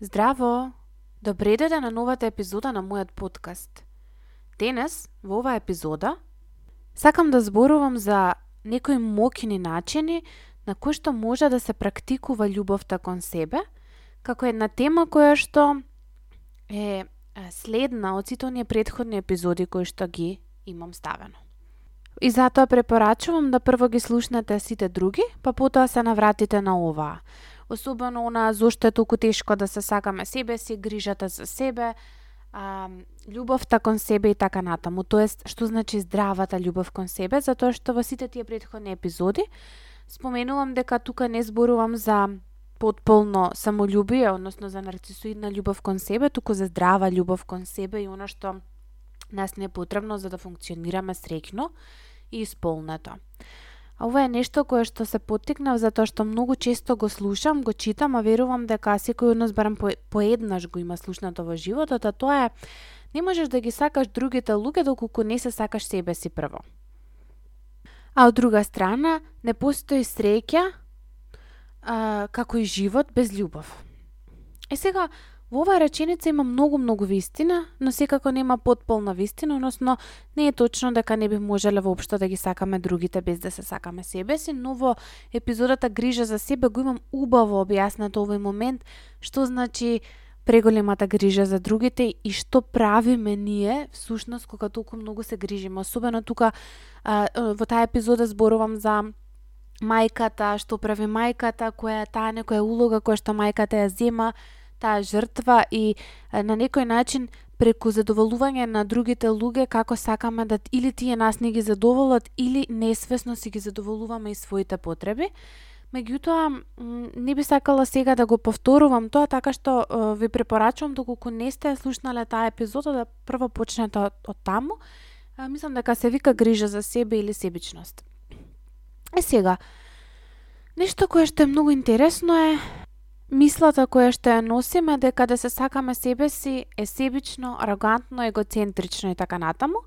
Здраво! Добре дојде на новата епизода на мојот подкаст. Денес, во оваа епизода, сакам да зборувам за некои мокини начини на кои што може да се практикува љубовта кон себе, како една тема која што е следна од сите оние предходни епизоди кои што ги имам ставено. И затоа препорачувам да прво ги слушнете сите други, па потоа се навратите на оваа особено она зошто е толку тешко да се сакаме себе си, грижата за себе, а, љубовта кон себе и така натаму. Тоест, што значи здравата љубов кон себе, затоа што во сите тие претходни епизоди споменувам дека тука не зборувам за потполно самолюбие, односно за нарцисоидна љубов кон себе, туку за здрава љубов кон себе и она што нас не е потребно за да функционираме среќно и исполнето. А ова е нешто кое што се поттикнав затоа што многу често го слушам, го читам, а верувам дека секој од нас барем по, поеднаш го има слушнато во животот, а тоа е не можеш да ги сакаш другите луѓе доколку не се сакаш себе си прво. А од друга страна, не постои среќа а, како и живот без љубов. Е сега, Во оваа реченица има многу многу вистина, но секако нема потполна вистина, односно не е точно дека не би можеле воопшто да ги сакаме другите без да се сакаме себе си, но во епизодата Грижа за себе го имам убаво објаснато овој момент што значи преголемата грижа за другите и што правиме ние всушност кога толку многу се грижиме. Особено тука а, во таа епизода зборувам за мајката, што прави мајката, која е таа некоја улога која што мајката ја зема таа жртва и на некој начин преку задоволување на другите луѓе како сакаме да или тие нас не ги задоволат или несвесно си ги задоволуваме и своите потреби. Меѓутоа, не би сакала сега да го повторувам тоа, така што ви препорачувам доколку не сте слушнале таа епизода да прво почнете од, од таму. Мислам дека се вика грижа за себе или себичност. Е сега, нешто кое што е многу интересно е Мислата која што ја носиме дека да се сакаме себе си е себично, арогантно, егоцентрично и така натаму.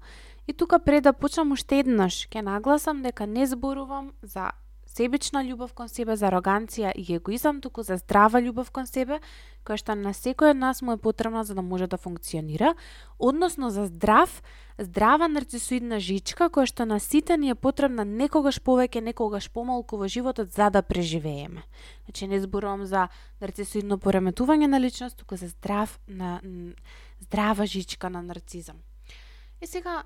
И тука пред да почнам уште еднаш, ќе нагласам дека не зборувам за себична љубов кон себе, за ароганција и егоизам, туку за здрава љубов кон себе, која што на секој од нас му е потребна за да може да функционира, односно за здрав, здрава нарцисоидна жичка која што на сите ни е потребна некогаш повеќе, некогаш помалку во животот за да преживееме. Значи не зборувам за нарцисоидно пореметување на личност, туку за здрав на здрава жичка на нарцизам. И сега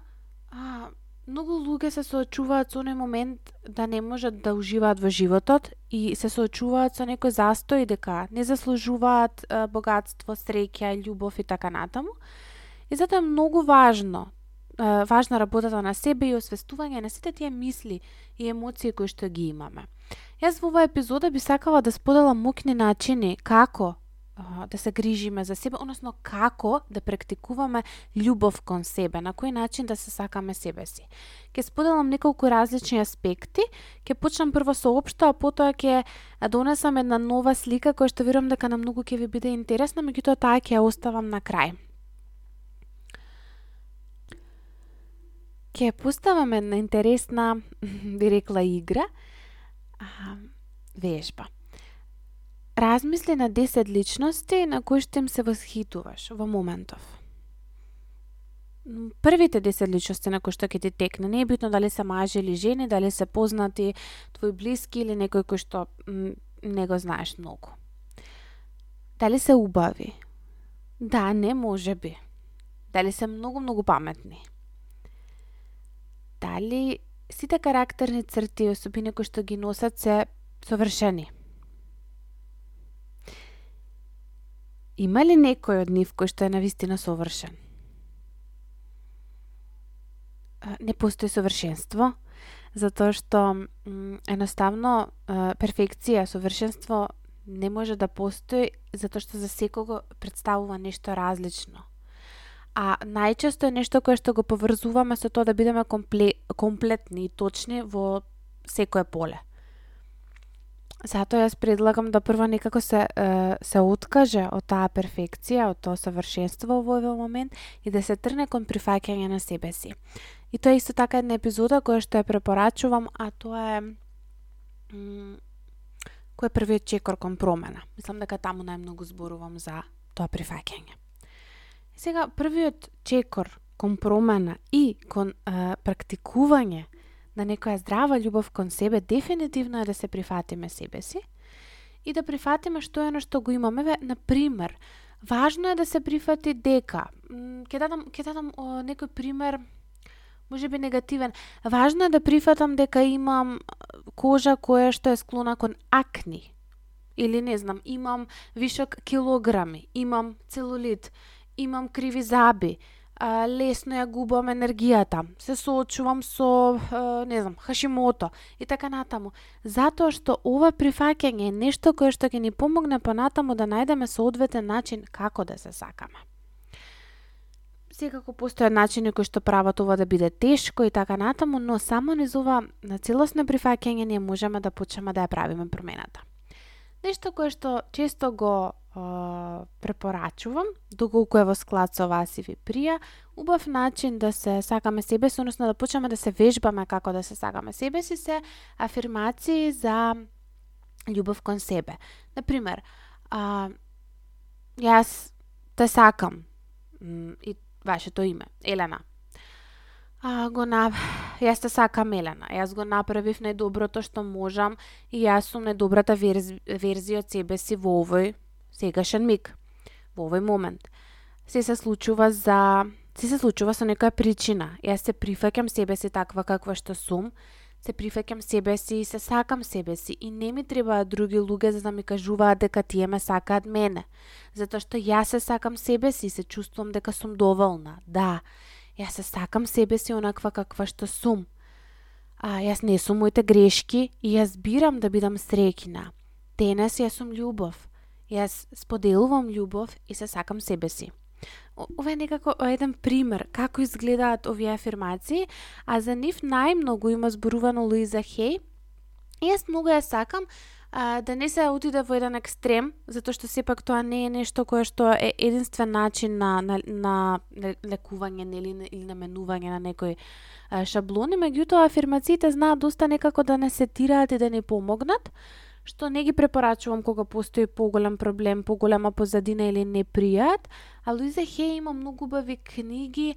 а, Многу луѓе се соочуваат со оној момент да не можат да уживаат во животот и се соочуваат со некој застој дека не заслужуваат богатство, среќа, љубов и така натаму. И затоа е многу важно, важна работата на себе и освестување на сите тие мисли и емоции кои што ги имаме. Јас во оваа епизода би сакала да споделам мокни начини како да се грижиме за себе, односно како да практикуваме љубов кон себе, на кој начин да се сакаме себе си. Ке споделам неколку различни аспекти, ке почнам прво со општо, а потоа ке донесам една нова слика која што верувам дека на многу ќе ви биде интересна, меѓутоа таа ќе ја оставам на крај. Ке поставам една интересна, би рекла игра, а, вежба. Размисли на 10 личности на кои што им се восхитуваш во моментов. Првите 10 личности на кои што ќе ти текне, не е битно дали се мажи или жени, дали се познати, твои блиски или некој кој што не го знаеш многу. Дали се убави? Да, не може би. Дали се многу, многу паметни? Дали сите карактерни црти и особини кои што ги носат се совршени? Има ли некој од нив кој што е навистина совршен? Не постои совршенство, затоа што едноставно перфекција, совршенство не може да постои затоа што за секого представува нешто различно. А најчесто е нешто кое што го поврзуваме со тоа да бидеме комплетни и точни во секое поле. Затоа јас предлагам да прво некако се се откаже од таа перфекција, од тоа совршенство во овој момент и да се трне кон прифаќање на себе си. И тоа е исто така една епизода која што ја препорачувам, а тоа е кој е првиот чекор кон промена. Мислам дека таму најмногу зборувам за тоа прифаќање. Сега, првиот чекор кон промена и кон е, практикување на некоја здрава љубов кон себе, дефинитивно е да се прифатиме себе си и да прифатиме што е на што го имаме. На пример, важно е да се прифати дека, ќе дадам, ќе дадам о, некој пример, може би негативен. Важно е да прифатам дека имам кожа која што е склона кон акни. Или не знам, имам вишок килограми, имам целулит, имам криви заби, а, лесно ја губам енергијата, се соочувам со, а, не знам, хашимото и така натаму. Затоа што ова прифаќање е нешто кое што ќе ни помогне понатаму да најдеме соодветен начин како да се сакаме. Секако постојат начини кои што прават ова да биде тешко и така натаму, но само низ ова на целосно прифаќање ние можеме да почнеме да ја правиме промената. Нешто кое што често го препорачувам, доколку е во склад со вас и ви прија, убав начин да се сакаме себе си, односно да почнеме да се вежбаме како да се сакаме себе си, се афирмации за љубов кон себе. Например, а, јас те сакам и вашето име, Елена. А, го на... Јас те сакам Елена. Јас го направив најдоброто што можам и јас сум најдобрата верз... верзија од себе си во овој сегашен миг, во овој момент. Се се случува за се се случува со некоја причина. Јас се прифаќам себе си таква каква што сум, се прифаќам себе си и се сакам себе си и не ми требаат други луѓе за да ми кажуваат дека тие ме сакаат мене. Затоа што јас се сакам себе си и се чувствувам дека сум доволна. Да, јас се сакам себе си онаква каква што сум. А јас не сум моите грешки и јас бирам да бидам среќна. Денес јас сум љубов. Јас споделувам љубов и се сакам себе си. Ова е некако еден пример како изгледаат овие афирмации, а за нив најмногу има зборувано Луиза Хеј. Јас многу ја сакам а, да не се отиде во еден екстрем, затоа што сепак тоа не е нешто кое што е единствен начин на, на, на лекување нели, или наменување на некој а, шаблони, меѓутоа афирмациите знаат доста некако да не сетираат и да не помогнат, што не ги препорачувам кога постои поголем проблем, поголема позадина или непријат, а Луиза Хей има многу убави книги,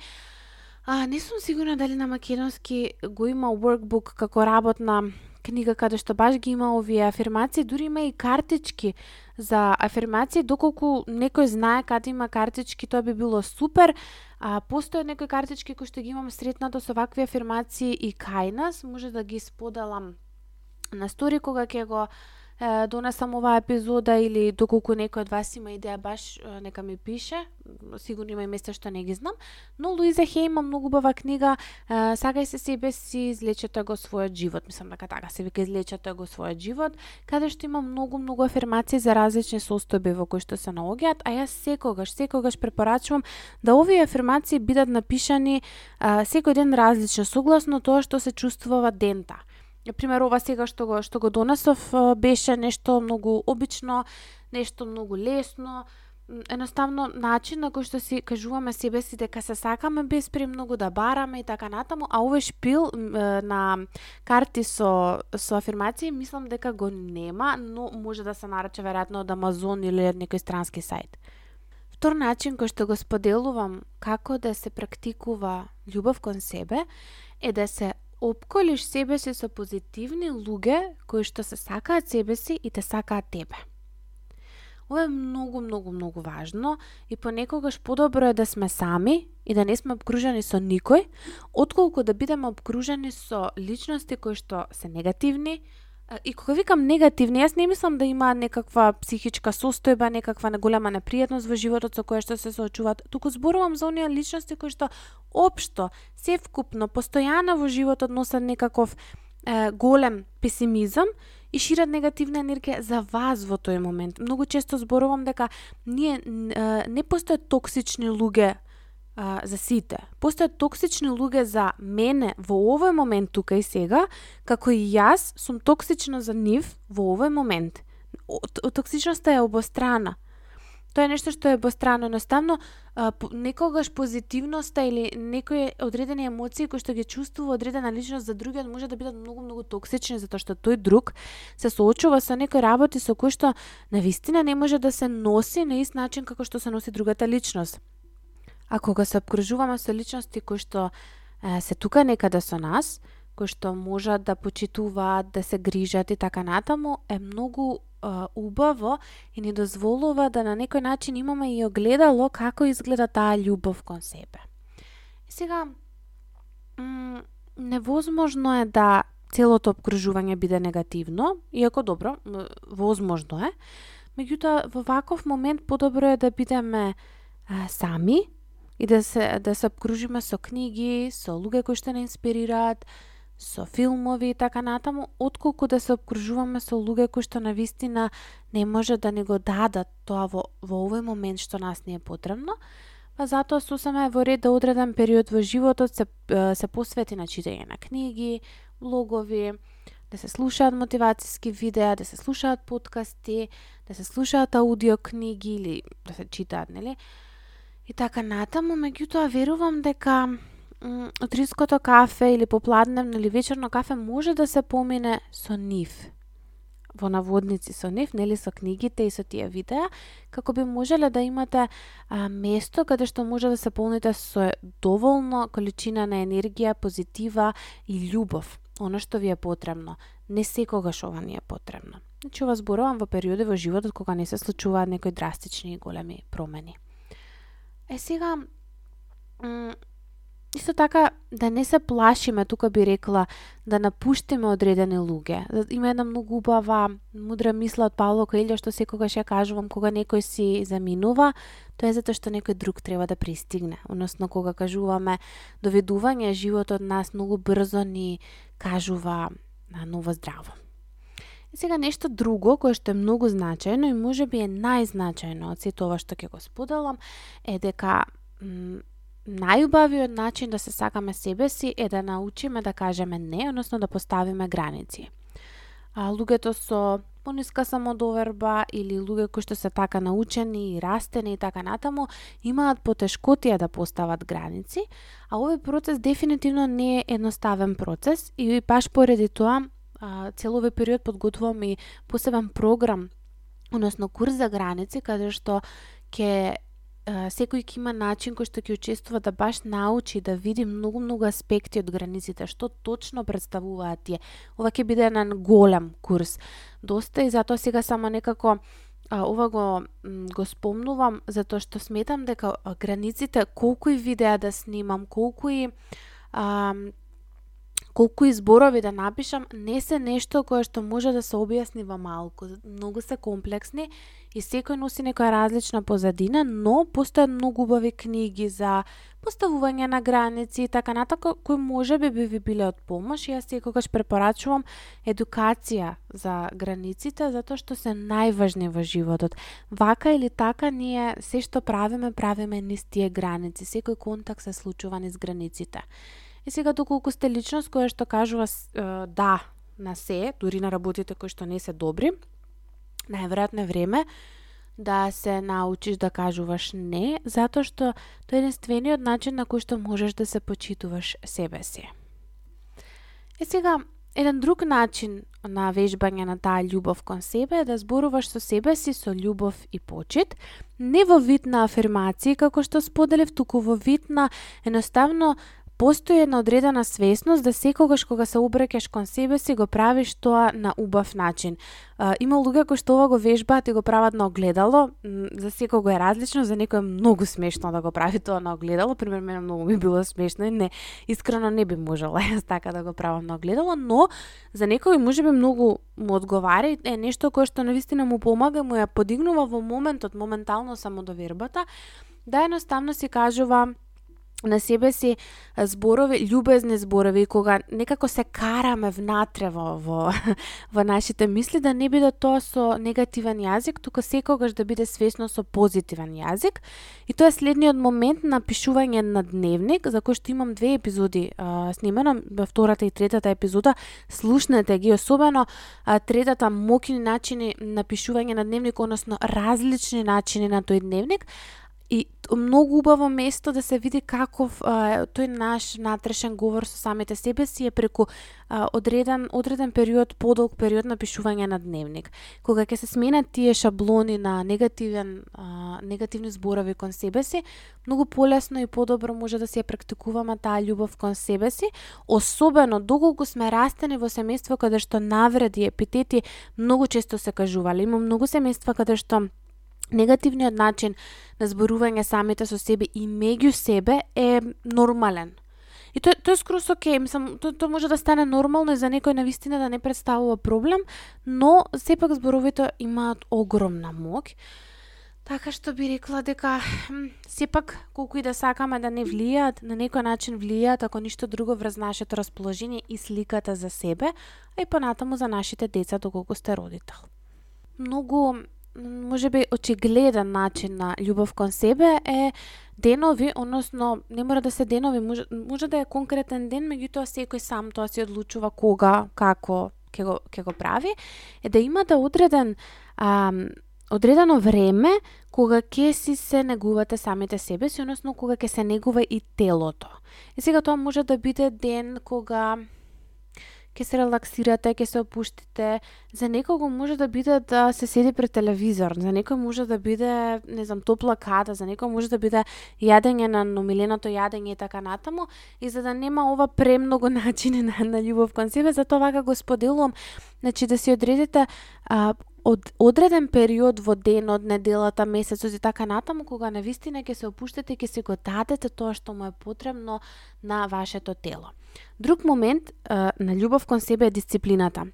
А, не сум сигурна дали на македонски го има workbook како работна книга каде што баш ги има овие афирмации, дури има и картички за афирмации, доколку некој знае каде има картички, тоа би било супер. А, постојат некои картички кои што ги имам сретнато со вакви афирмации и кај нас, може да ги споделам на стори кога ќе го е, донесам оваа епизода или доколку некој од вас има идеја баш нека ми пише, сигурно има и места што не ги знам, но Луиза Хей има многу бава книга е, Сагај се себе си, излечете го својот живот, мислам дека така се вика излечете го својот живот, каде што има многу многу афирмации за различни состојби во кои што се наоѓаат, а јас секогаш секогаш препорачувам да овие афирмации бидат напишани е, секој ден различно согласно тоа што се чувствува дента пример ова сега што го што го донесов беше нешто многу обично, нешто многу лесно, едноставно начин на кој што си кажуваме себе си дека се сакаме без премногу да бараме и така натаму, а овој шпил на карти со со афирмации мислам дека го нема, но може да се нарече веројатно од Амазон или од некој странски сајт. Втор начин кој што го споделувам како да се практикува љубов кон себе е да се обколиш себе си со позитивни луѓе кои што се сакаат себе си и те сакаат тебе. Ова е многу, многу, многу важно и понекогаш подобро е да сме сами и да не сме обкружени со никој, отколку да бидеме обкружени со личности кои што се негативни, И кога викам негативни, јас не мислам да има некаква психичка состојба, некаква голема непријатност во животот со која што се соочуваат, туку зборувам за оние личности кои што општо, севкупно, постојано во животот носат некаков е, голем песимизам и шират негативна енергија за вас во тој момент. Многу често зборувам дека ние не постојат токсични луѓе а, за сите. Постојат токсични луѓе за мене во овој момент тука и сега, како и јас сум токсична за нив во овој момент. Токсичноста е обострана. Тоа е нешто што е обострано. Наставно, некогаш позитивноста или некои одредени емоции кои што ги чувствува одредена личност за другиот може да бидат многу многу токсични затоа што тој друг се соочува со некои работи со кои што на вистина не може да се носи на ист начин како што се носи другата личност. А кога се обкружуваме со личности кои што е, се тука некаде со нас, кои што можат да почитуваат, да се грижат и така натаму, е многу е, убаво и ни дозволува да на некој начин имаме и огледало како изгледа таа љубов кон себе. И сега, невозможно е да целото обкружување биде негативно, иако добро, возможно е, меѓутоа во ваков момент подобро е да бидеме а, сами и да се да се обкружиме со книги, со луѓе кои што не инспирираат, со филмови и така натаму, отколку да се обкружуваме со луѓе кои што на вистина не може да ни го дадат тоа во, во овој момент што нас не е потребно, па затоа сосема е во ред да одреден период во животот се, се посвети на читање на книги, блогови, да се слушаат мотивацијски видеа, да се слушаат подкасти, да се слушаат аудио книги или да се читаат, нели? И така натаму, меѓутоа верувам дека утринското кафе или попладневно или вечерно кафе може да се помине со нив во наводници со нив, нели со книгите и со тие видеа, како би можеле да имате а, место каде што може да се полните со доволно количина на енергија, позитива и љубов, оно што ви е потребно. Не секогаш ова ни е потребно. Значи ова зборувам во периоди во животот кога не се случуваат некои драстични и големи промени. Е сега, Исто така, да не се плашиме, тука би рекла, да напуштиме одредени луѓе. Има една многу убава, мудра мисла од Павло Коелјо, што секогаш ја кажувам, кога некој си заминува, тоа е затоа што некој друг треба да пристигне. Односно, кога кажуваме доведување, животот нас многу брзо ни кажува на ново здраво. И сега нешто друго кое што е многу значајно и може би е најзначајно од сето ова што ќе го споделам е дека најубавиот начин да се сакаме себе си е да научиме да кажеме не, односно да поставиме граници. А, луѓето со пониска самодоверба или луѓе кои што се така научени и растени и така натаму, имаат потешкотија да постават граници, а овој процес дефинитивно не е едноставен процес и баш поради тоа цел овој период подготвувам и посебен програм, односно курс за граници, каде што ќе секој ќе има начин кој што ќе учествува да баш научи да види многу многу аспекти од границите, што точно представуваат тие. Ова ќе биде еден голем курс. Доста и затоа сега само некако а, ова го го спомнувам затоа што сметам дека границите колку и видеа да снимам, колку и а, колку изборови да напишам, не се нешто кое што може да се објасни во малку. Многу се комплексни и секој носи некоја различна позадина, но постојат многу убави книги за поставување на граници и така натака, кои може би би ви биле од помош. Јас секогаш препорачувам едукација за границите, затоа што се најважни во животот. Вака или така, ние се што правиме, правиме низ тие граници. Секој контакт се случува низ границите. И сега доколку сте личност која што кажува да на се, дури на работите кои што не се добри, најверојатно е време да се научиш да кажуваш не, затоа што тоа е единствениот начин на кој што можеш да се почитуваш себе си. Е сега, еден друг начин на вежбање на таа љубов кон себе е да зборуваш со себе си со љубов и почит, не во вид на афирмации, како што споделив, туку во вид на едноставно Постои една одредена свесност да секогаш кога се обрекеш кон себе си го правиш тоа на убав начин. има луѓе кои што ова го вежбаат и го прават на огледало, за секого е различно, за некој е многу смешно да го прави тоа на огледало, пример мене многу ми било смешно и не искрено не би можела јас така да го правам на огледало, но за некој може би многу му одговара и е нешто кое што навистина му помага, му ја подигнува во моментот, моментално самодовербата, да едноставно си кажува на себе си зборови, љубезни зборови, кога некако се караме внатре во, во, во нашите мисли, да не биде тоа со негативен јазик, тука секогаш да биде свесно со позитивен јазик. И тоа е следниот момент на пишување на дневник, за кој што имам две епизоди а, снимено, во втората и третата епизода, слушнете ги, особено а, третата мокни начини на пишување на дневник, односно различни начини на тој дневник, многу убаво место да се види каков а, тој наш натрешен говор со самите себе си е преку а, одреден одреден период, подолг период на пишување на дневник. Кога ќе се сменат тие шаблони на негативен а, негативни зборови кон себе си, многу полесно и подобро може да се практикуваме таа љубов кон себе си, особено доколку сме растени во семејство каде што навреди, епитети многу често се кажувале. Има многу семејства каде што негативниот начин на зборување самите со себе и меѓу себе е нормален. И тоа тоа е скрос окей, мислам, тоа, то може да стане нормално и за некој на вистина да не представува проблем, но сепак зборовите имаат огромна моќ. Така што би рекла дека сепак колку и да сакаме да не влијаат, на некој начин влијаат ако ништо друго врз нашето расположение и сликата за себе, а и понатаму за нашите деца доколку сте родител. Многу може би очигледен начин на љубов кон себе е денови, односно не мора да се денови, може, може да е конкретен ден, меѓутоа секој сам тоа си одлучува кога, како ќе го ќе го прави, е да има да одреден а, одредено време кога ќе си се негувате самите себе си, односно кога ќе се негува и телото. И сега тоа може да биде ден кога ќе се релаксирате, ќе се опуштите. За некого може да биде да се седи пред телевизор, за некој може да биде, не знам, топла када, за некој може да биде јадење на номиленото јадење и така натаму. И за да нема ова премногу начини на, на љубов кон себе, затоа вака го споделувам, значи да си одредите а, од одреден период во денот, неделата, месецот и така натаму, кога на вистина ќе се опуштите и ќе се го дадете тоа што му е потребно на вашето тело. Друг момент а, на љубов кон себе е дисциплината.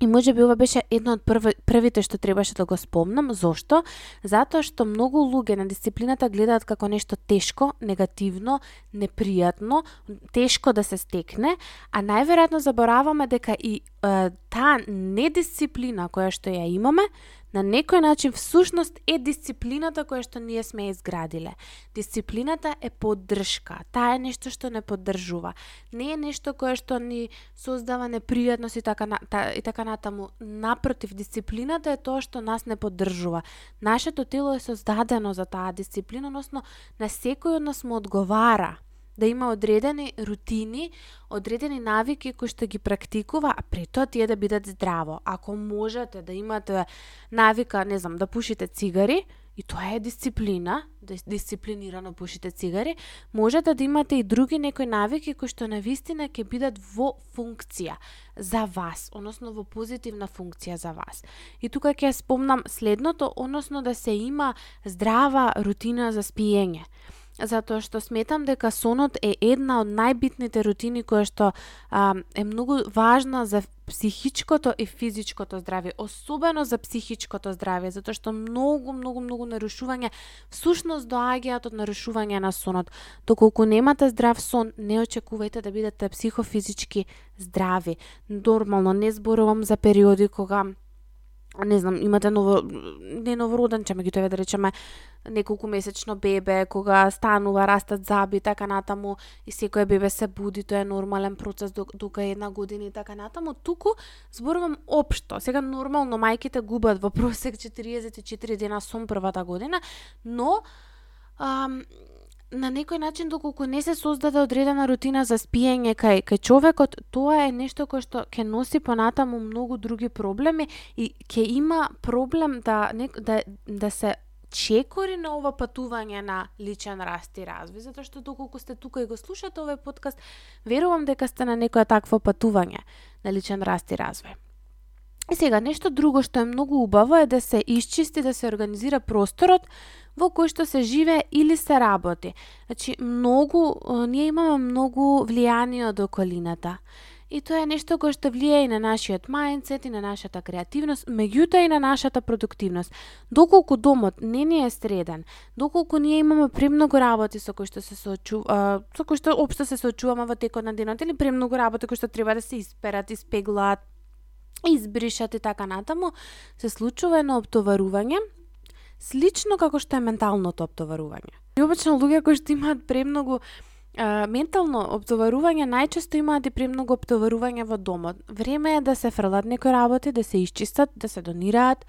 И може би ова беше едно од првите што требаше да го спомнам. Зошто? Затоа што многу луѓе на дисциплината гледаат како нешто тешко, негативно, непријатно, тешко да се стекне, а најверојатно забораваме дека и е, таа недисциплина која што ја имаме, на некој начин всушност е дисциплината која што ние сме изградиле. Дисциплината е поддршка. Таа е нешто што не поддржува. Не е нешто кое што ни создава непријатност и така, та, и така натаму. Напротив, дисциплината е тоа што нас не поддржува. Нашето тело е создадено за таа дисциплина, односно на секој од нас му одговара да има одредени рутини, одредени навики кои што ги практикува, а при тоа тие да бидат здраво. Ако можете да имате навика, не знам, да пушите цигари, и тоа е дисциплина, да дисциплинирано пушите цигари, можете да имате и други некои навики кои што на вистина ќе бидат во функција за вас, односно во позитивна функција за вас. И тука ќе спомнам следното, односно да се има здрава рутина за спиење затоа што сметам дека сонот е една од најбитните рутини која што а, е многу важна за психичкото и физичкото здравје, особено за психичкото здравје, затоа што многу, многу, многу нарушување всушност доаѓаат од нарушување на сонот. Доколку немате здрав сон, не очекувајте да бидете психофизички здрави. Нормално не зборувам за периоди кога не знам, имате ново, не новороденче, меѓутоа да речеме неколку месечно бебе, кога станува, растат заби, така натаму, и секој бебе се буди, тоа е нормален процес дука една година и така натаму, туку зборувам општо. Сега нормално мајките губат во просек 44 дена сон првата година, но ам, на некој начин доколку не се создаде одредена рутина за спиење кај кај човекот, тоа е нешто кое што ќе носи понатаму многу други проблеми и ќе има проблем да не, да да се чекори на ова патување на личен раст и развој, затоа што доколку сте тука и го слушате овој подкаст, верувам дека сте на некоја такво патување на личен раст и развој. И сега, нешто друго што е многу убаво е да се исчисти, да се организира просторот во кој што се живе или се работи. Значи, многу, ние имаме многу влијание од околината. и тоа е нешто кое што влијае и на нашиот мајндсет и на нашата креативност, меѓутоа и на нашата продуктивност. Доколку домот не ни е среден, доколку ние имаме премногу работи со кои што се соочува, со кои што општо се соочуваме во текот на денот или премногу работи кои што треба да се исперат, испеглаат, избришат и така натаму, се случува едно обтоварување слично како што е менталното оптоварување. И обично луѓе кои што имаат премногу а, ментално оптоварување најчесто имаат и премногу оптоварување во домот. Време е да се фрлат некои работи, да се исчистат, да се донираат,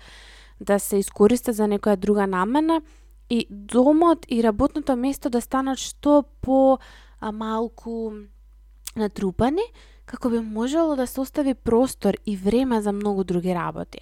да се искористат за некоја друга намена и домот и работното место да станат што по а, малку натрупани, како би можело да се остави простор и време за многу други работи.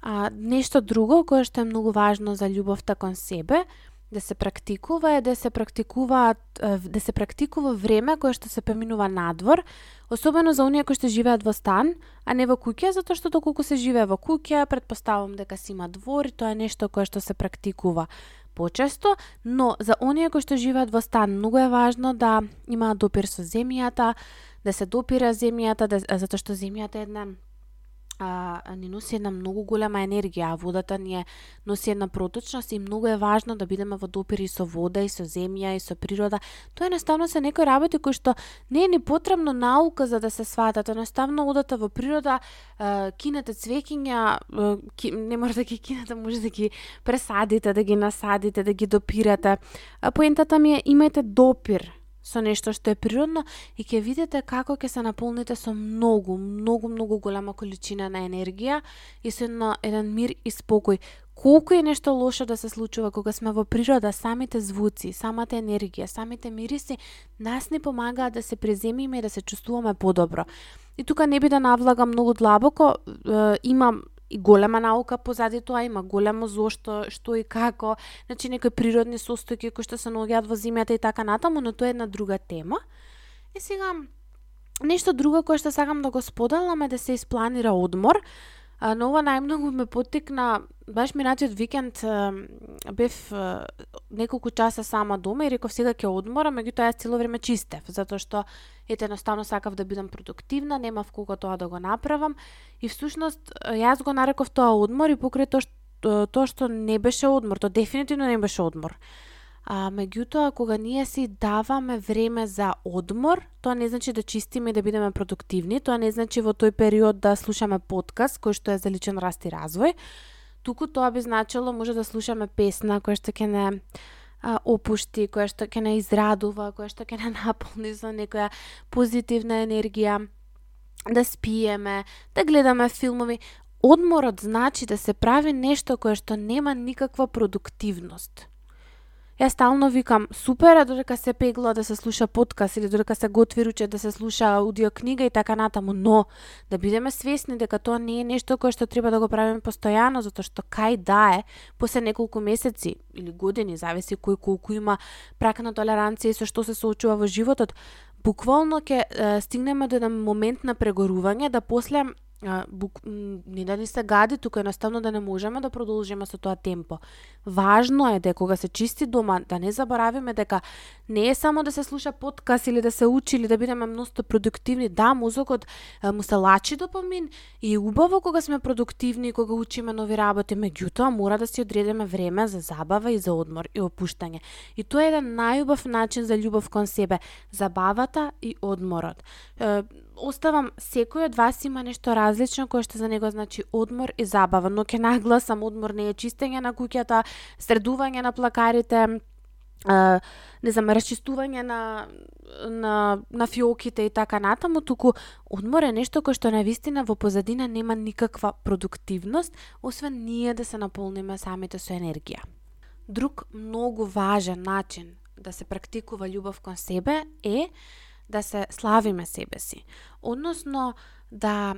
А, нешто друго кое што е многу важно за љубовта кон себе, да се практикува е да се практикуваат да се практикува време кое што се преминува надвор, особено за оние кои што живеат во стан, а не во куќа, затоа што доколку се живее во куќа, предпоставувам дека си има двор и тоа е нешто кое што се практикува почесто, но за оние кои што живеат во стан, многу е важно да имаат допир со земјата, да се допира земјата, да, затоа што земјата е една а, ни носи една многу голема енергија, а водата ни е носи една проточност и многу е важно да бидеме во допир и со вода и со земја и со природа. Тоа едноставно се некои работи кои што не е ни потребно наука за да се сватат. Едноставно одата во природа, а, кинете цвекиња, ки, не мора да ги кинете, може да ги пресадите, да ги насадите, да ги допирате. А поентата ми е имајте допир со нешто што е природно и ќе видите како ќе се наполните со многу, многу, многу голема количина на енергија и со едно, еден мир и спокој. Колку е нешто лошо да се случува кога сме во природа, самите звуци, самата енергија, самите мириси нас не помагаат да се преземиме и да се чувствуваме подобро. И тука не би да навлагам многу длабоко, имам и голема наука позади тоа, има големо зошто, што и како, значи некои природни состојки кои што се наоѓаат во земјата и така натаму, но тоа е една друга тема. И сега, нешто друго кое што сакам да го споделам е да се испланира одмор. А, но ова најмногу ме потикна, баш минатиот викенд бев неколку часа сама дома и реков сега ќе одмора, меѓутоа јас цело време чистев, затоа што ете едноставно сакав да бидам продуктивна, немав кога тоа да го направам и всушност јас го нареков тоа одмор и покрај тоа што, тоа што не беше одмор, тоа дефинитивно не беше одмор. А, меѓутоа, кога ние си даваме време за одмор, тоа не значи да чистиме и да бидеме продуктивни, тоа не значи во тој период да слушаме подкаст кој што е за личен раст и развој, туку тоа би значило може да слушаме песна која што ќе не а, опушти, која што ќе не израдува, која што ќе не наполни со некоја позитивна енергија, да спиеме, да гледаме филмови. Одморот значи да се прави нешто кое што нема никаква продуктивност. Ја стално викам, супер е додека се пегла да се слуша подкаст или додека се готви руче да се слуша аудиокнига и така натаму, но да бидеме свесни дека тоа не е нешто кое што треба да го правиме постојано, затоа што кај да е, после неколку месеци или години, зависи кој колку има пракна толеранција и со што се соочува во животот, буквално ќе стигнеме до еден момент на прегорување да после а, бук, да не да ни се гади, тука едноставно да не можеме да продолжиме со тоа темпо. Важно е дека кога се чисти дома, да не заборавиме дека не е само да се слуша подкаст или да се учи или да бидеме многу продуктивни. Да, мозокот а, му се лачи допамин и убаво кога сме продуктивни, и кога учиме нови работи, меѓутоа мора да си одредиме време за забава и за одмор и опуштање. И тоа е еден најубав начин за љубов кон себе, забавата и одморот оставам секој од вас има нешто различно кое што за него значи одмор и забава, но ќе нагласам одмор не е чистење на куќата, средување на плакарите, Uh, не знам, расчистување на, на, на фиоките и така натаму, туку одмор е нешто кое што на вистина во позадина нема никаква продуктивност, освен ние да се наполниме самите со енергија. Друг многу важен начин да се практикува љубов кон себе е да се славиме себе си. Односно, да,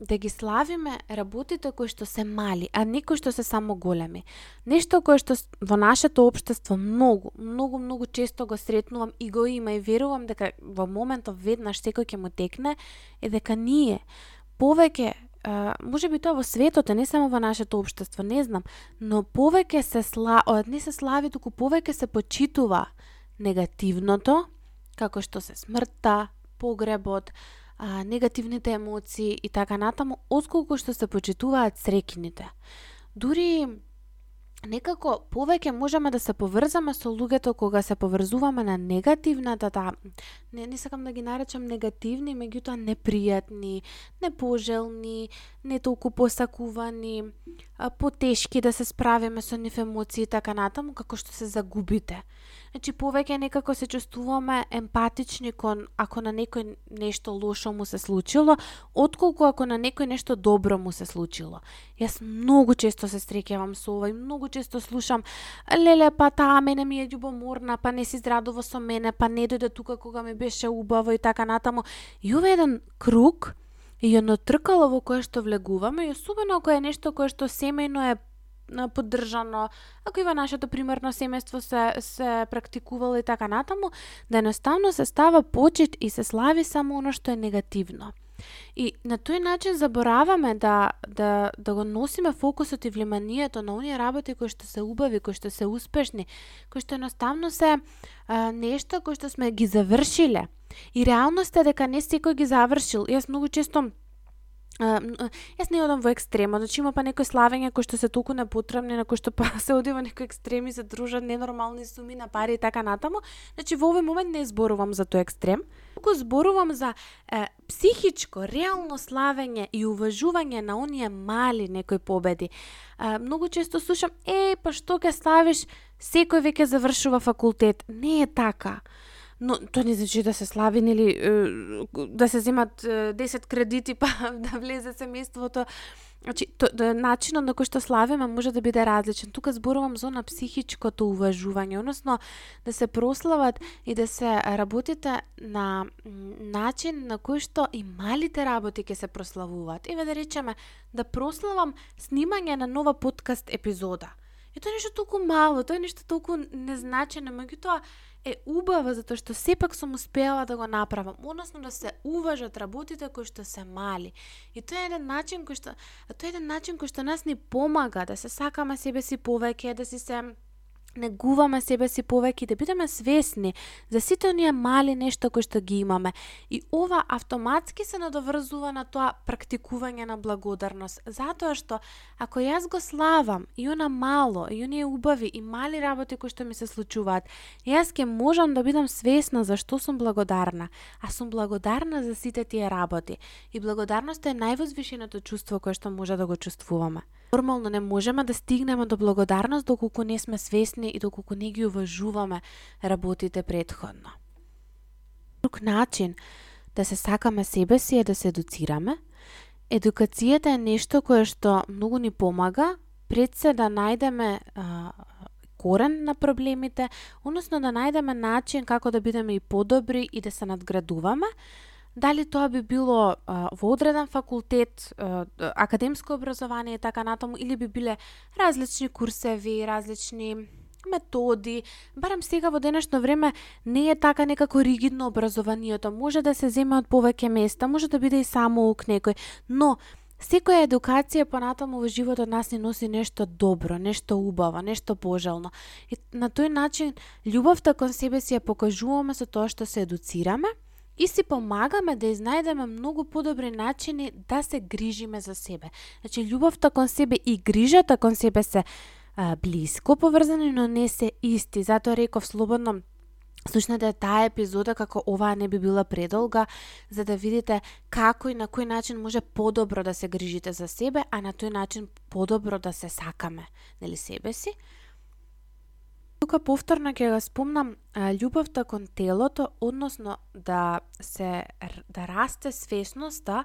да ги славиме работите кои што се мали, а не кои што се само големи. Нешто кое што во нашето општество многу, многу, многу често го сретнувам и го има и верувам дека во моментот веднаш секој ќе му текне, е дека ние повеќе Uh, може би тоа во светот, не само во нашето општество, не знам, но повеќе се сла, не се слави, туку повеќе се почитува негативното, како што се смртта, погребот, а, негативните емоции и така натаму, отколку што се почитуваат срекините. Дури некако повеќе можеме да се поврзаме со луѓето кога се поврзуваме на негативната, да, не, не сакам да ги наречам негативни, меѓутоа непријатни, непожелни, не толку посакувани, потешки да се справиме со нив емоции така натаму, како што се загубите. Значи, повеќе некако се чувствуваме емпатични кон ако на некој нешто лошо му се случило, отколку ако на некој нешто добро му се случило. Јас многу често се среќавам со ова и многу често слушам леле, па таа мене ми е љубоморна, па не си здрадува со мене, па не дојде тука кога ми беше убаво и така натаму. И ова е еден круг и едно тркало во кое што влегуваме, и особено ако е нешто кое што семејно е поддржано, ако и во нашето примерно семејство се, се практикувало и така натаму, да едноставно се става почит и се слави само оно што е негативно. И на тој начин забораваме да, да, да го носиме фокусот и влиманието на оние работи кои што се убави, кои што се успешни, кои што едноставно се а, нешто кои што сме ги завршиле. И реалноста е дека не секој ги завршил. Јас многу често јас не одам во екстрема, значи има па некои славења кои што се толку непотребни, на кои што па се оди во некои екстреми, се дружат ненормални суми на пари и така натаму. Значи во овој момент не зборувам за тој екстрем, туку зборувам за е, психичко, реално славење и уважување на оние мали некои победи. Е, многу често слушам, е, па што ќе славиш, секој веќе завршува факултет. Не е така но тоа не значи да се слави нели да се земат 10 кредити па да влезе семејството. Значи, то, да, начинот на кој што славиме може да биде различен. Тука зборувам за на психичкото уважување, односно да се прослават и да се работите на начин на кој што и малите работи ќе се прославуваат. Еве да речеме да прославам снимање на нова подкаст епизода. И тоа е нешто толку мало, тоа е нешто толку незначено, меѓутоа е убава затоа што сепак сум успеала да го направам, односно да се уважат работите кои што се мали. И тоа е еден начин кој што тоа е еден начин кој што нас ни помага да се сакаме себе си повеќе, да си се негуваме себе си повеќе да бидеме свесни за сите оние мали нешто кои што ги имаме. И ова автоматски се надоврзува на тоа практикување на благодарност, затоа што ако јас го славам и она мало, и оние убави и мали работи кои што ми се случуваат, јас ќе можам да бидам свесна за што сум благодарна, а сум благодарна за сите тие работи. И благодарноста е највозвишеното чувство кое што може да го чувствуваме. Нормално не можеме да стигнеме до благодарност доколку не сме свесни и доколку не ги уважуваме работите предходно. Друг начин да се сакаме себе си е да се едуцираме. Едукацијата е нешто кое што многу ни помага пред се да најдеме а, корен на проблемите, односно да најдеме начин како да бидеме и подобри и да се надградуваме, дали тоа би било а, во одреден факултет, а, академско образование и така натаму, или би биле различни курсеви, различни методи, барам сега во денешно време не е така некако ригидно образованието, може да се земе од повеќе места, може да биде и само ук некој, но Секоја едукација понатаму во животот нас не носи нешто добро, нешто убаво, нешто пожелно. И на тој начин љубовта кон себе си ја покажуваме со тоа што се едуцираме, и си помагаме да изнајдеме многу подобри начини да се грижиме за себе. Значи, љубовта кон себе и грижата кон себе се а, близко поврзани, но не се исти. Затоа реков слободно Слушнете таа епизода како оваа не би била предолга, за да видите како и на кој начин може подобро да се грижите за себе, а на тој начин подобро да се сакаме, нели себе си. Тука повторно ќе го спомнам љубовта кон телото, односно да се да расте свесноста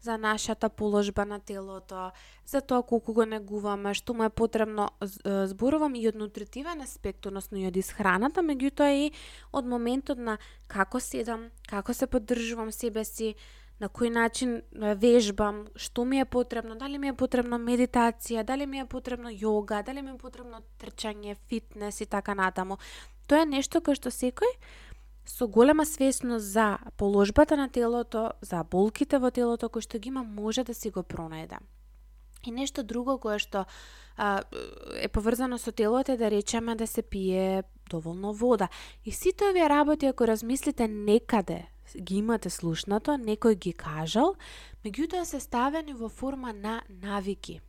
за нашата положба на телото, за тоа колку го негуваме, што му е потребно, зборувам и од нутритивен аспект, односно и од исхраната, меѓутоа и од моментот на како седам, како се поддржувам себе си, на кој начин вежбам, што ми е потребно, дали ми е потребно медитација, дали ми е потребно јога, дали ми е потребно трчање, фитнес и така натаму. Тоа е нешто кое што секој со голема свесност за положбата на телото, за болките во телото кои што ги има, може да си го пронајде. И нешто друго кое што а, е поврзано со телото е да речеме да се пие доволно вода. И сите овие работи, ако размислите некаде, ги имате слушнато, некој ги кажал, меѓутоа се ставени во форма на навики.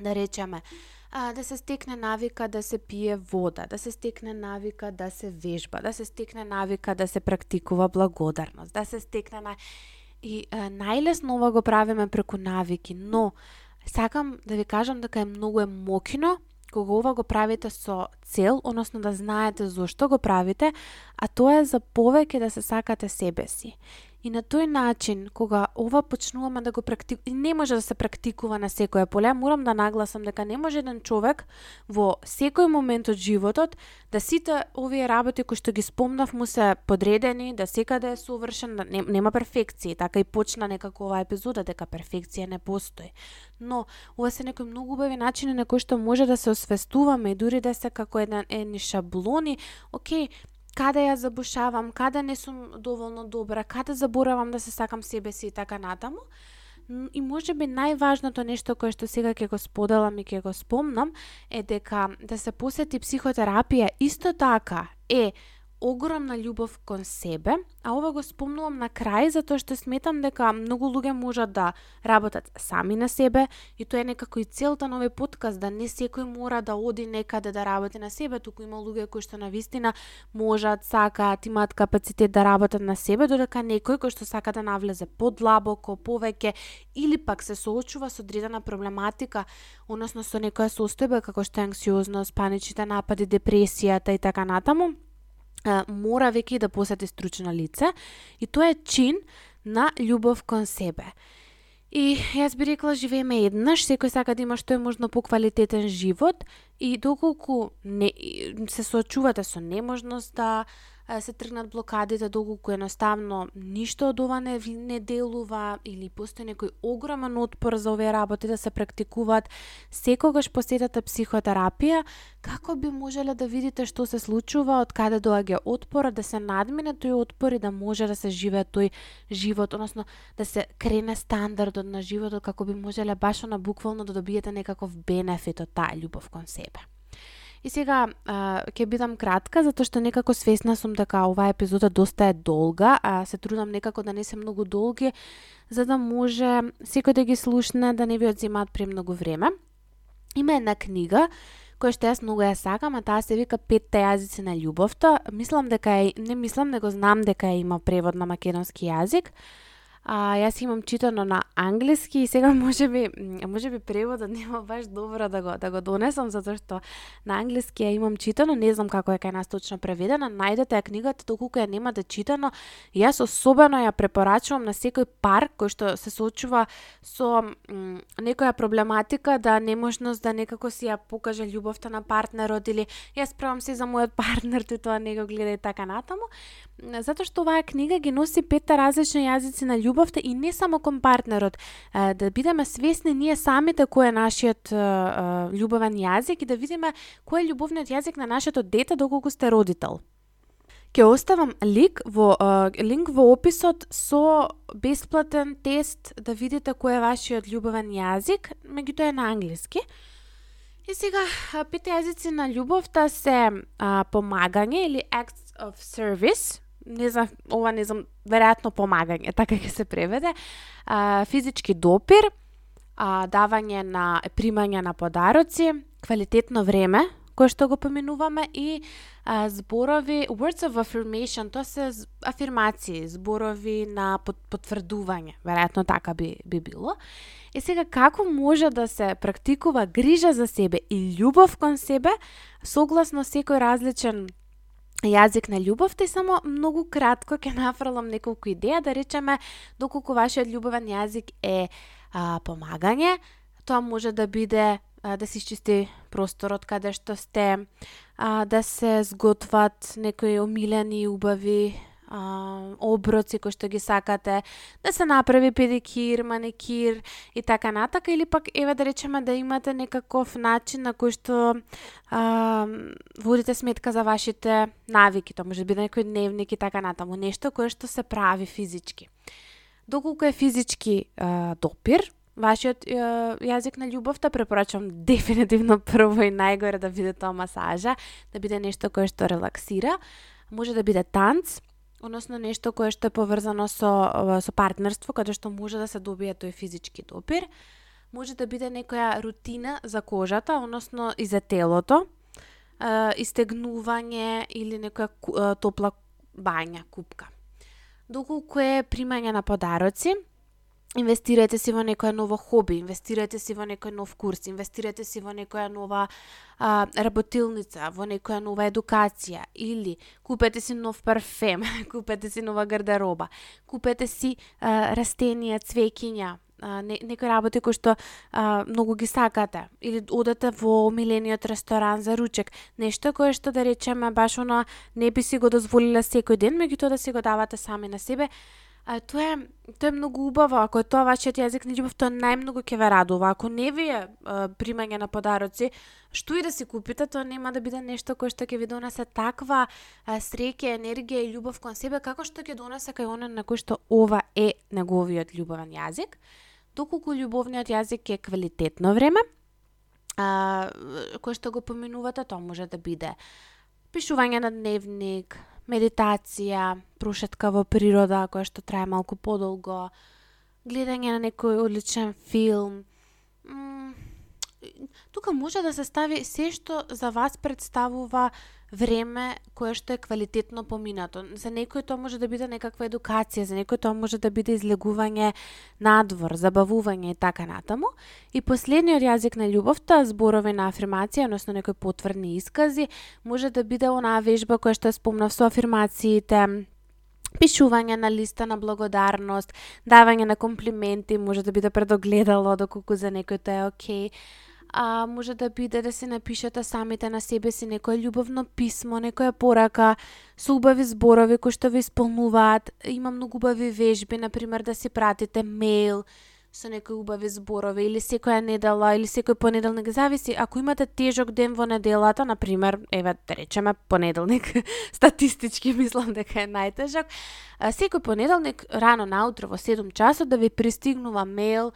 Да речеме, а, да се стекне навика да се пие вода, да се стекне навика да се вежба, да се стекне навика да се практикува благодарност, да се стекне на... И а, најлесно ова го правиме преку навики, но сакам да ви кажам дека е многу мокино кога ова го правите со цел, односно да знаете зошто го правите, а тоа е за повеќе да се сакате себе си. И на тој начин, кога ова почнуваме да го практикуваме, не може да се практикува на секоја поле, морам да нагласам дека не може еден човек во секој момент од животот да сите овие работи кои што ги спомнав му се подредени, да секаде да е совршен, да нема перфекција, така и почна некако оваа епизода дека перфекција не постои. Но ова се некои многу убави начини на кои што може да се освестуваме дури да се како еден едни шаблони, окей, каде ја забушавам, каде не сум доволно добра, каде заборавам да се сакам себе си и така натаму. И може би најважното нешто кое што сега ќе го споделам и ќе го спомнам е дека да се посети психотерапија исто така е огромна љубов кон себе, а ова го спомнувам на крај затоа што сметам дека многу луѓе можат да работат сами на себе и тоа е некако и целта на овој подкаст да не секој мора да оди некаде да работи на себе, туку има луѓе кои што на вистина можат, сакаат, имаат капацитет да работат на себе, додека некој кој што сака да навлезе подлабоко, повеќе или пак се соочува со одредена проблематика, односно со некоја состојба како што е анксиозност, паничните напади, депресијата и така натаму, мора веќе да посети стручно лице и тоа е чин на љубов кон себе. И јас би рекла живееме еднаш, секој сака да има што е можно поквалитетен живот и доколку не, се соочувате со неможност да се тргнат блокадите доколку едноставно ништо од ова не, не делува или постои некој огромен отпор за овие работи да се практикуваат, секогаш посетата психотерапија, како би можеле да видите што се случува, од каде доаѓа отпор, да се надмине тој отпор и да може да се живее тој живот, односно да се крене стандардот на животот како би можеле баш на буквално да добиете некаков бенефит од таа љубов кон себе. И сега а, ќе бидам кратка затоа што некако свесна сум дека оваа епизода доста е долга, а се трудам некако да не се многу долги за да може секој да ги слушне да не ви одземаат премногу време. Има една книга која што јас многу ја сакам, а таа се вика Петте јазици на љубовта. Мислам дека е, не мислам, него знам дека има превод на македонски јазик. А, јас имам читано на англиски и сега може би може би преводот нема баш добро да го да го донесам затоа што на англиски ја имам читано, не знам како е кај нас точно преведена. Најдете ја книгата доколку ја немате читано. Јас особено ја препорачувам на секој пар кој што се соочува со м, некоја проблематика да неможност да некако си ја покаже љубовта на партнерот или јас правам се за мојот партнер, тој тоа не го гледа и така натаму. Затоа што оваа книга ги носи петта различни јазици на љубовта и не само кон партнерот, да бидеме свесни ние самите кој е нашиот љубовен јазик и да видиме кој е љубовниот јазик на нашето дете доколку сте родител. Ке оставам лик во, линк во описот со бесплатен тест да видите кој е вашиот љубовен јазик, меѓутоа е на англиски. И сега, пете јазици на љубовта се а, помагање или acts of service, не знам, ова не знам, веројатно помагање, така ќе се преведе, а, физички допир, а, давање на примање на подароци, квалитетно време, кое што го поминуваме и а, зборови words of affirmation, тоа се афирмации, зборови на потврдување, веројатно така би би било. И сега како може да се практикува грижа за себе и љубов кон себе согласно секој различен јазик на љубовта и само многу кратко ќе нафрлам неколку идеја да речеме доколку вашиот љубовен јазик е а, помагање, тоа може да биде а, да се исчисти просторот каде што сте, а, да се сготват некои омилени убави а, оброци кои што ги сакате, да се направи педикир, маникир и така натака, или пак еве да речеме да имате некаков начин на кој што а, водите сметка за вашите навики, тоа може да биде некој дневник и така натаму, нешто кое што се прави физички. Доколку е физички а, допир, вашиот јазик на љубовта препорачувам дефинитивно прво и најгоре да биде тоа масажа, да биде нешто кое што релаксира. Може да биде танц, односно нешто кое што е поврзано со со партнерство, каде што може да се добие тој физички допир. Може да биде некоја рутина за кожата, односно и за телото, истегнување или некоја топла бања, купка. Доколку е примање на подароци, инвестирајте си во некоја ново хоби, инвестирајте си во некој нов курс, инвестирајте си во некоја нова а, работилница, во некоја нова едукација или купете си нов парфем, купете си нова гардероба, купете си а, растенија, цвеќиња, не, некои работи кои што а, многу ги сакате или одете во омилениот ресторан за ручек, нешто кое што да речеме баш оно не би си го дозволила секој ден, меѓутоа да си го давате сами на себе, а, тоа е тоа е многу убаво, ако е тоа вашиот јазик на љубов, тоа најмногу ќе ве радува. Ако не ви е а, примање на подароци, што и да си купите, тоа нема да биде нешто кое што ќе ви донесе таква а, среќа, енергија и љубов кон себе, како што ќе донесе кај она на кој што ова е неговиот љубовен јазик доколку љубовниот јазик е квалитетно време, а, кое што го поминувате, тоа може да биде пишување на дневник, медитација, прошетка во природа која што трае малку подолго, гледање на некој одличен филм. тука може да се стави се што за вас представува време кое што е квалитетно поминато. За некој тоа може да биде некаква едукација, за некој тоа може да биде излегување надвор, забавување и така натаму. И последниот јазик на љубовта, зборови на афирмација, односно некои потврдни искази, може да биде онаа вежба која што е спомнав со афирмациите, пишување на листа на благодарност, давање на комплименти, може да биде предогледало доколку за некој тоа е окей. Okay а може да биде да се напишете самите на себе си некое љубовно писмо, некоја порака со убави зборови кои што ви исполнуваат. Има многу убави вежби, на пример да си пратите мејл со некои убави зборови или секоја недела или секој понеделник зависи ако имате тежок ден во неделата на пример еве да речеме понеделник статистички мислам дека е најтежок секој понеделник рано наутро во 7 часот да ви пристигнува мејл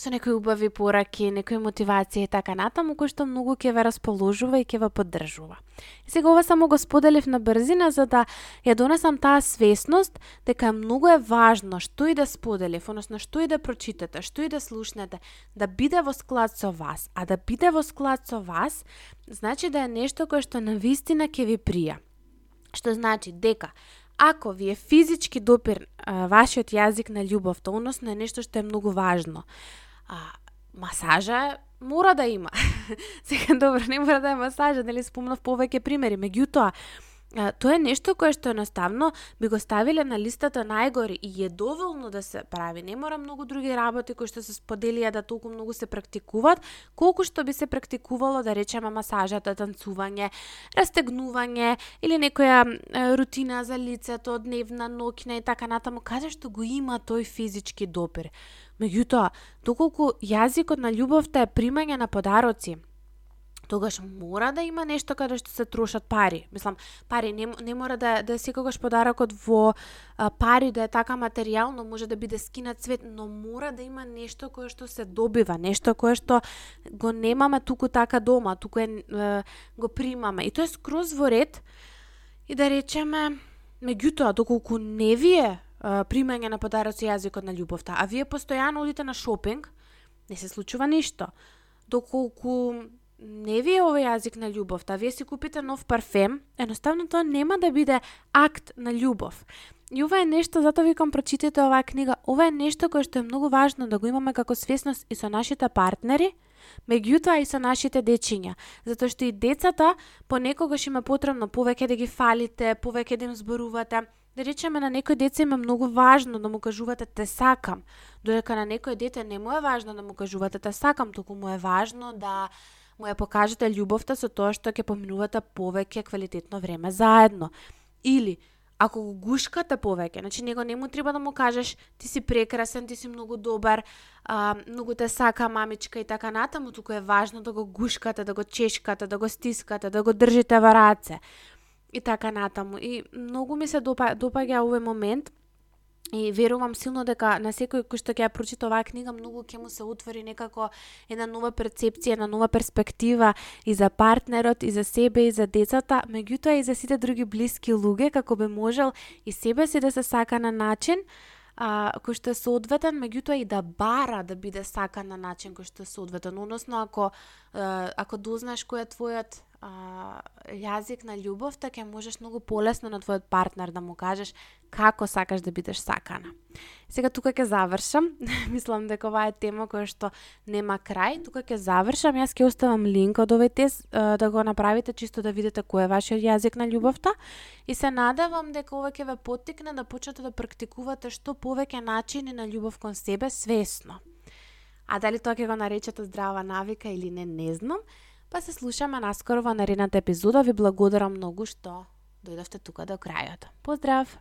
со некои убави пораки, некои мотивација и така натаму, кој што многу ќе ве расположува и ќе ве поддржува. И сега ова само го споделив на брзина за да ја донесам таа свесност дека многу е важно што и да споделив, односно што и да прочитате, што и да слушнете, да биде во склад со вас, а да биде во склад со вас, значи да е нешто кое што на вистина ќе ви прија. Што значи дека ако ви е физички допир а, вашиот јазик на љубовта, односно е нешто што е многу важно, а, масажа мора да има. Сега добро, не мора да е масажа, нели спомнав повеќе примери, меѓутоа тоа е нешто кое што едноставно би го ставиле на листата најгори и е доволно да се прави. Не мора многу други работи кои што се споделија да толку многу се практикуваат, колку што би се практикувало да речеме масажата, танцување, растегнување или некоја рутина за лицето, дневна, ноќна и така натаму, каде што го има тој физички допир. Меѓутоа, доколку јазикот на љубовта е примање на подароци, тогаш мора да има нешто каде што се трошат пари. Мислам, пари не, не мора да да секогаш подарокот во а, пари да е така материјално, може да биде скинат цвет, но мора да има нешто кое што се добива, нешто кое што го немаме туку така дома, туку е, е го примаме. И тоа е скроз во ред и да речеме, меѓутоа, доколку не вие примање на подароци јазикот на љубовта, а вие постојано одите на шопинг, не се случува ништо. Доколку не ви е овој јазик на љубовта, да вие си купите нов парфем, едноставно тоа нема да биде акт на љубов. И ова е нешто, затоа викам прочитате оваа книга, ова е нешто кое што е многу важно да го имаме како свесност и со нашите партнери, меѓутоа и со нашите дечиња, затоа што и децата понекогаш има потребно повеќе да ги фалите, повеќе да им зборувате, Да речеме на некој деца има многу важно да му кажувате те сакам, додека на некој дете не му е важно да му кажувате те сакам, туку му е важно да му ја покажете љубовта со тоа што ќе поминувате повеќе квалитетно време заедно. Или ако го гушкате повеќе, значи него не му треба да му кажеш ти си прекрасен, ти си многу добар, а, многу те сака мамичка и така натаму, туку е важно да го гушкате, да го чешкате, да го стискате, да го држите во раце и така натаму. И многу ми се допа, допаѓа овој момент И верувам силно дека на секој кој што ќе ја прочита оваа книга многу ќе му се отвори некако една нова перцепција, една нова перспектива и за партнерот, и за себе, и за децата, меѓутоа и за сите други блиски луѓе, како би можел и себе си да се сака на начин а, кој што е соодветен, меѓутоа и да бара да биде сакан на начин кој што е соодветен. Односно, ако, ако дознаеш кој е твојот а, јазик на љубовта, така ќе можеш многу полесно на твојот партнер да му кажеш како сакаш да бидеш сакана. Сега тука ќе завршам. Мислам дека оваа е тема која што нема крај. Тука ќе завршам. Јас ќе оставам линк од овој тест да го направите чисто да видите кој е вашиот јазик на љубовта и се надевам дека ова ќе ве поттикне да почнете да практикувате што повеќе начини на љубов кон себе свесно. А дали тоа ќе го наречете здрава навика или не, не знам. Па се слушаме наскоро во наредната епизода. Ви благодарам многу што дојдовте тука до крајот. Поздрав!